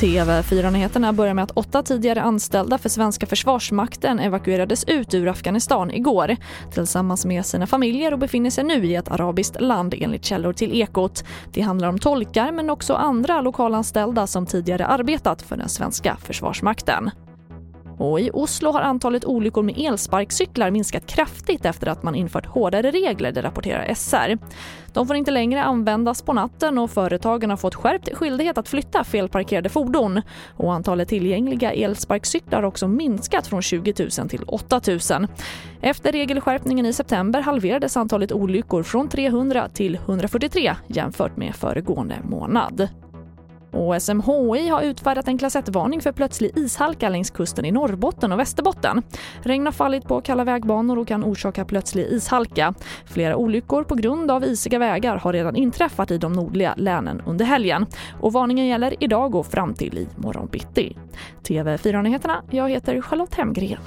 TV4-nyheterna börjar med att åtta tidigare anställda för svenska försvarsmakten evakuerades ut ur Afghanistan igår tillsammans med sina familjer och befinner sig nu i ett arabiskt land enligt källor till Ekot. Det handlar om tolkar men också andra lokalanställda som tidigare arbetat för den svenska försvarsmakten. Och I Oslo har antalet olyckor med elsparkcyklar minskat kraftigt efter att man infört hårdare regler, det rapporterar SR. De får inte längre användas på natten och företagen har fått skärpt skyldighet att flytta felparkerade fordon. Och antalet tillgängliga elsparkcyklar har också minskat från 20 000 till 8 000. Efter regelskärpningen i september halverades antalet olyckor från 300 till 143 jämfört med föregående månad. Och SMHI har utfärdat en klass 1-varning för plötslig ishalka längs kusten i Norrbotten och Västerbotten. Regn har fallit på kalla vägbanor och kan orsaka plötslig ishalka. Flera olyckor på grund av isiga vägar har redan inträffat i de nordliga länen under helgen. Och varningen gäller idag och fram till i morgon bitti. TV4-nyheterna, jag heter Charlotte Hemgren.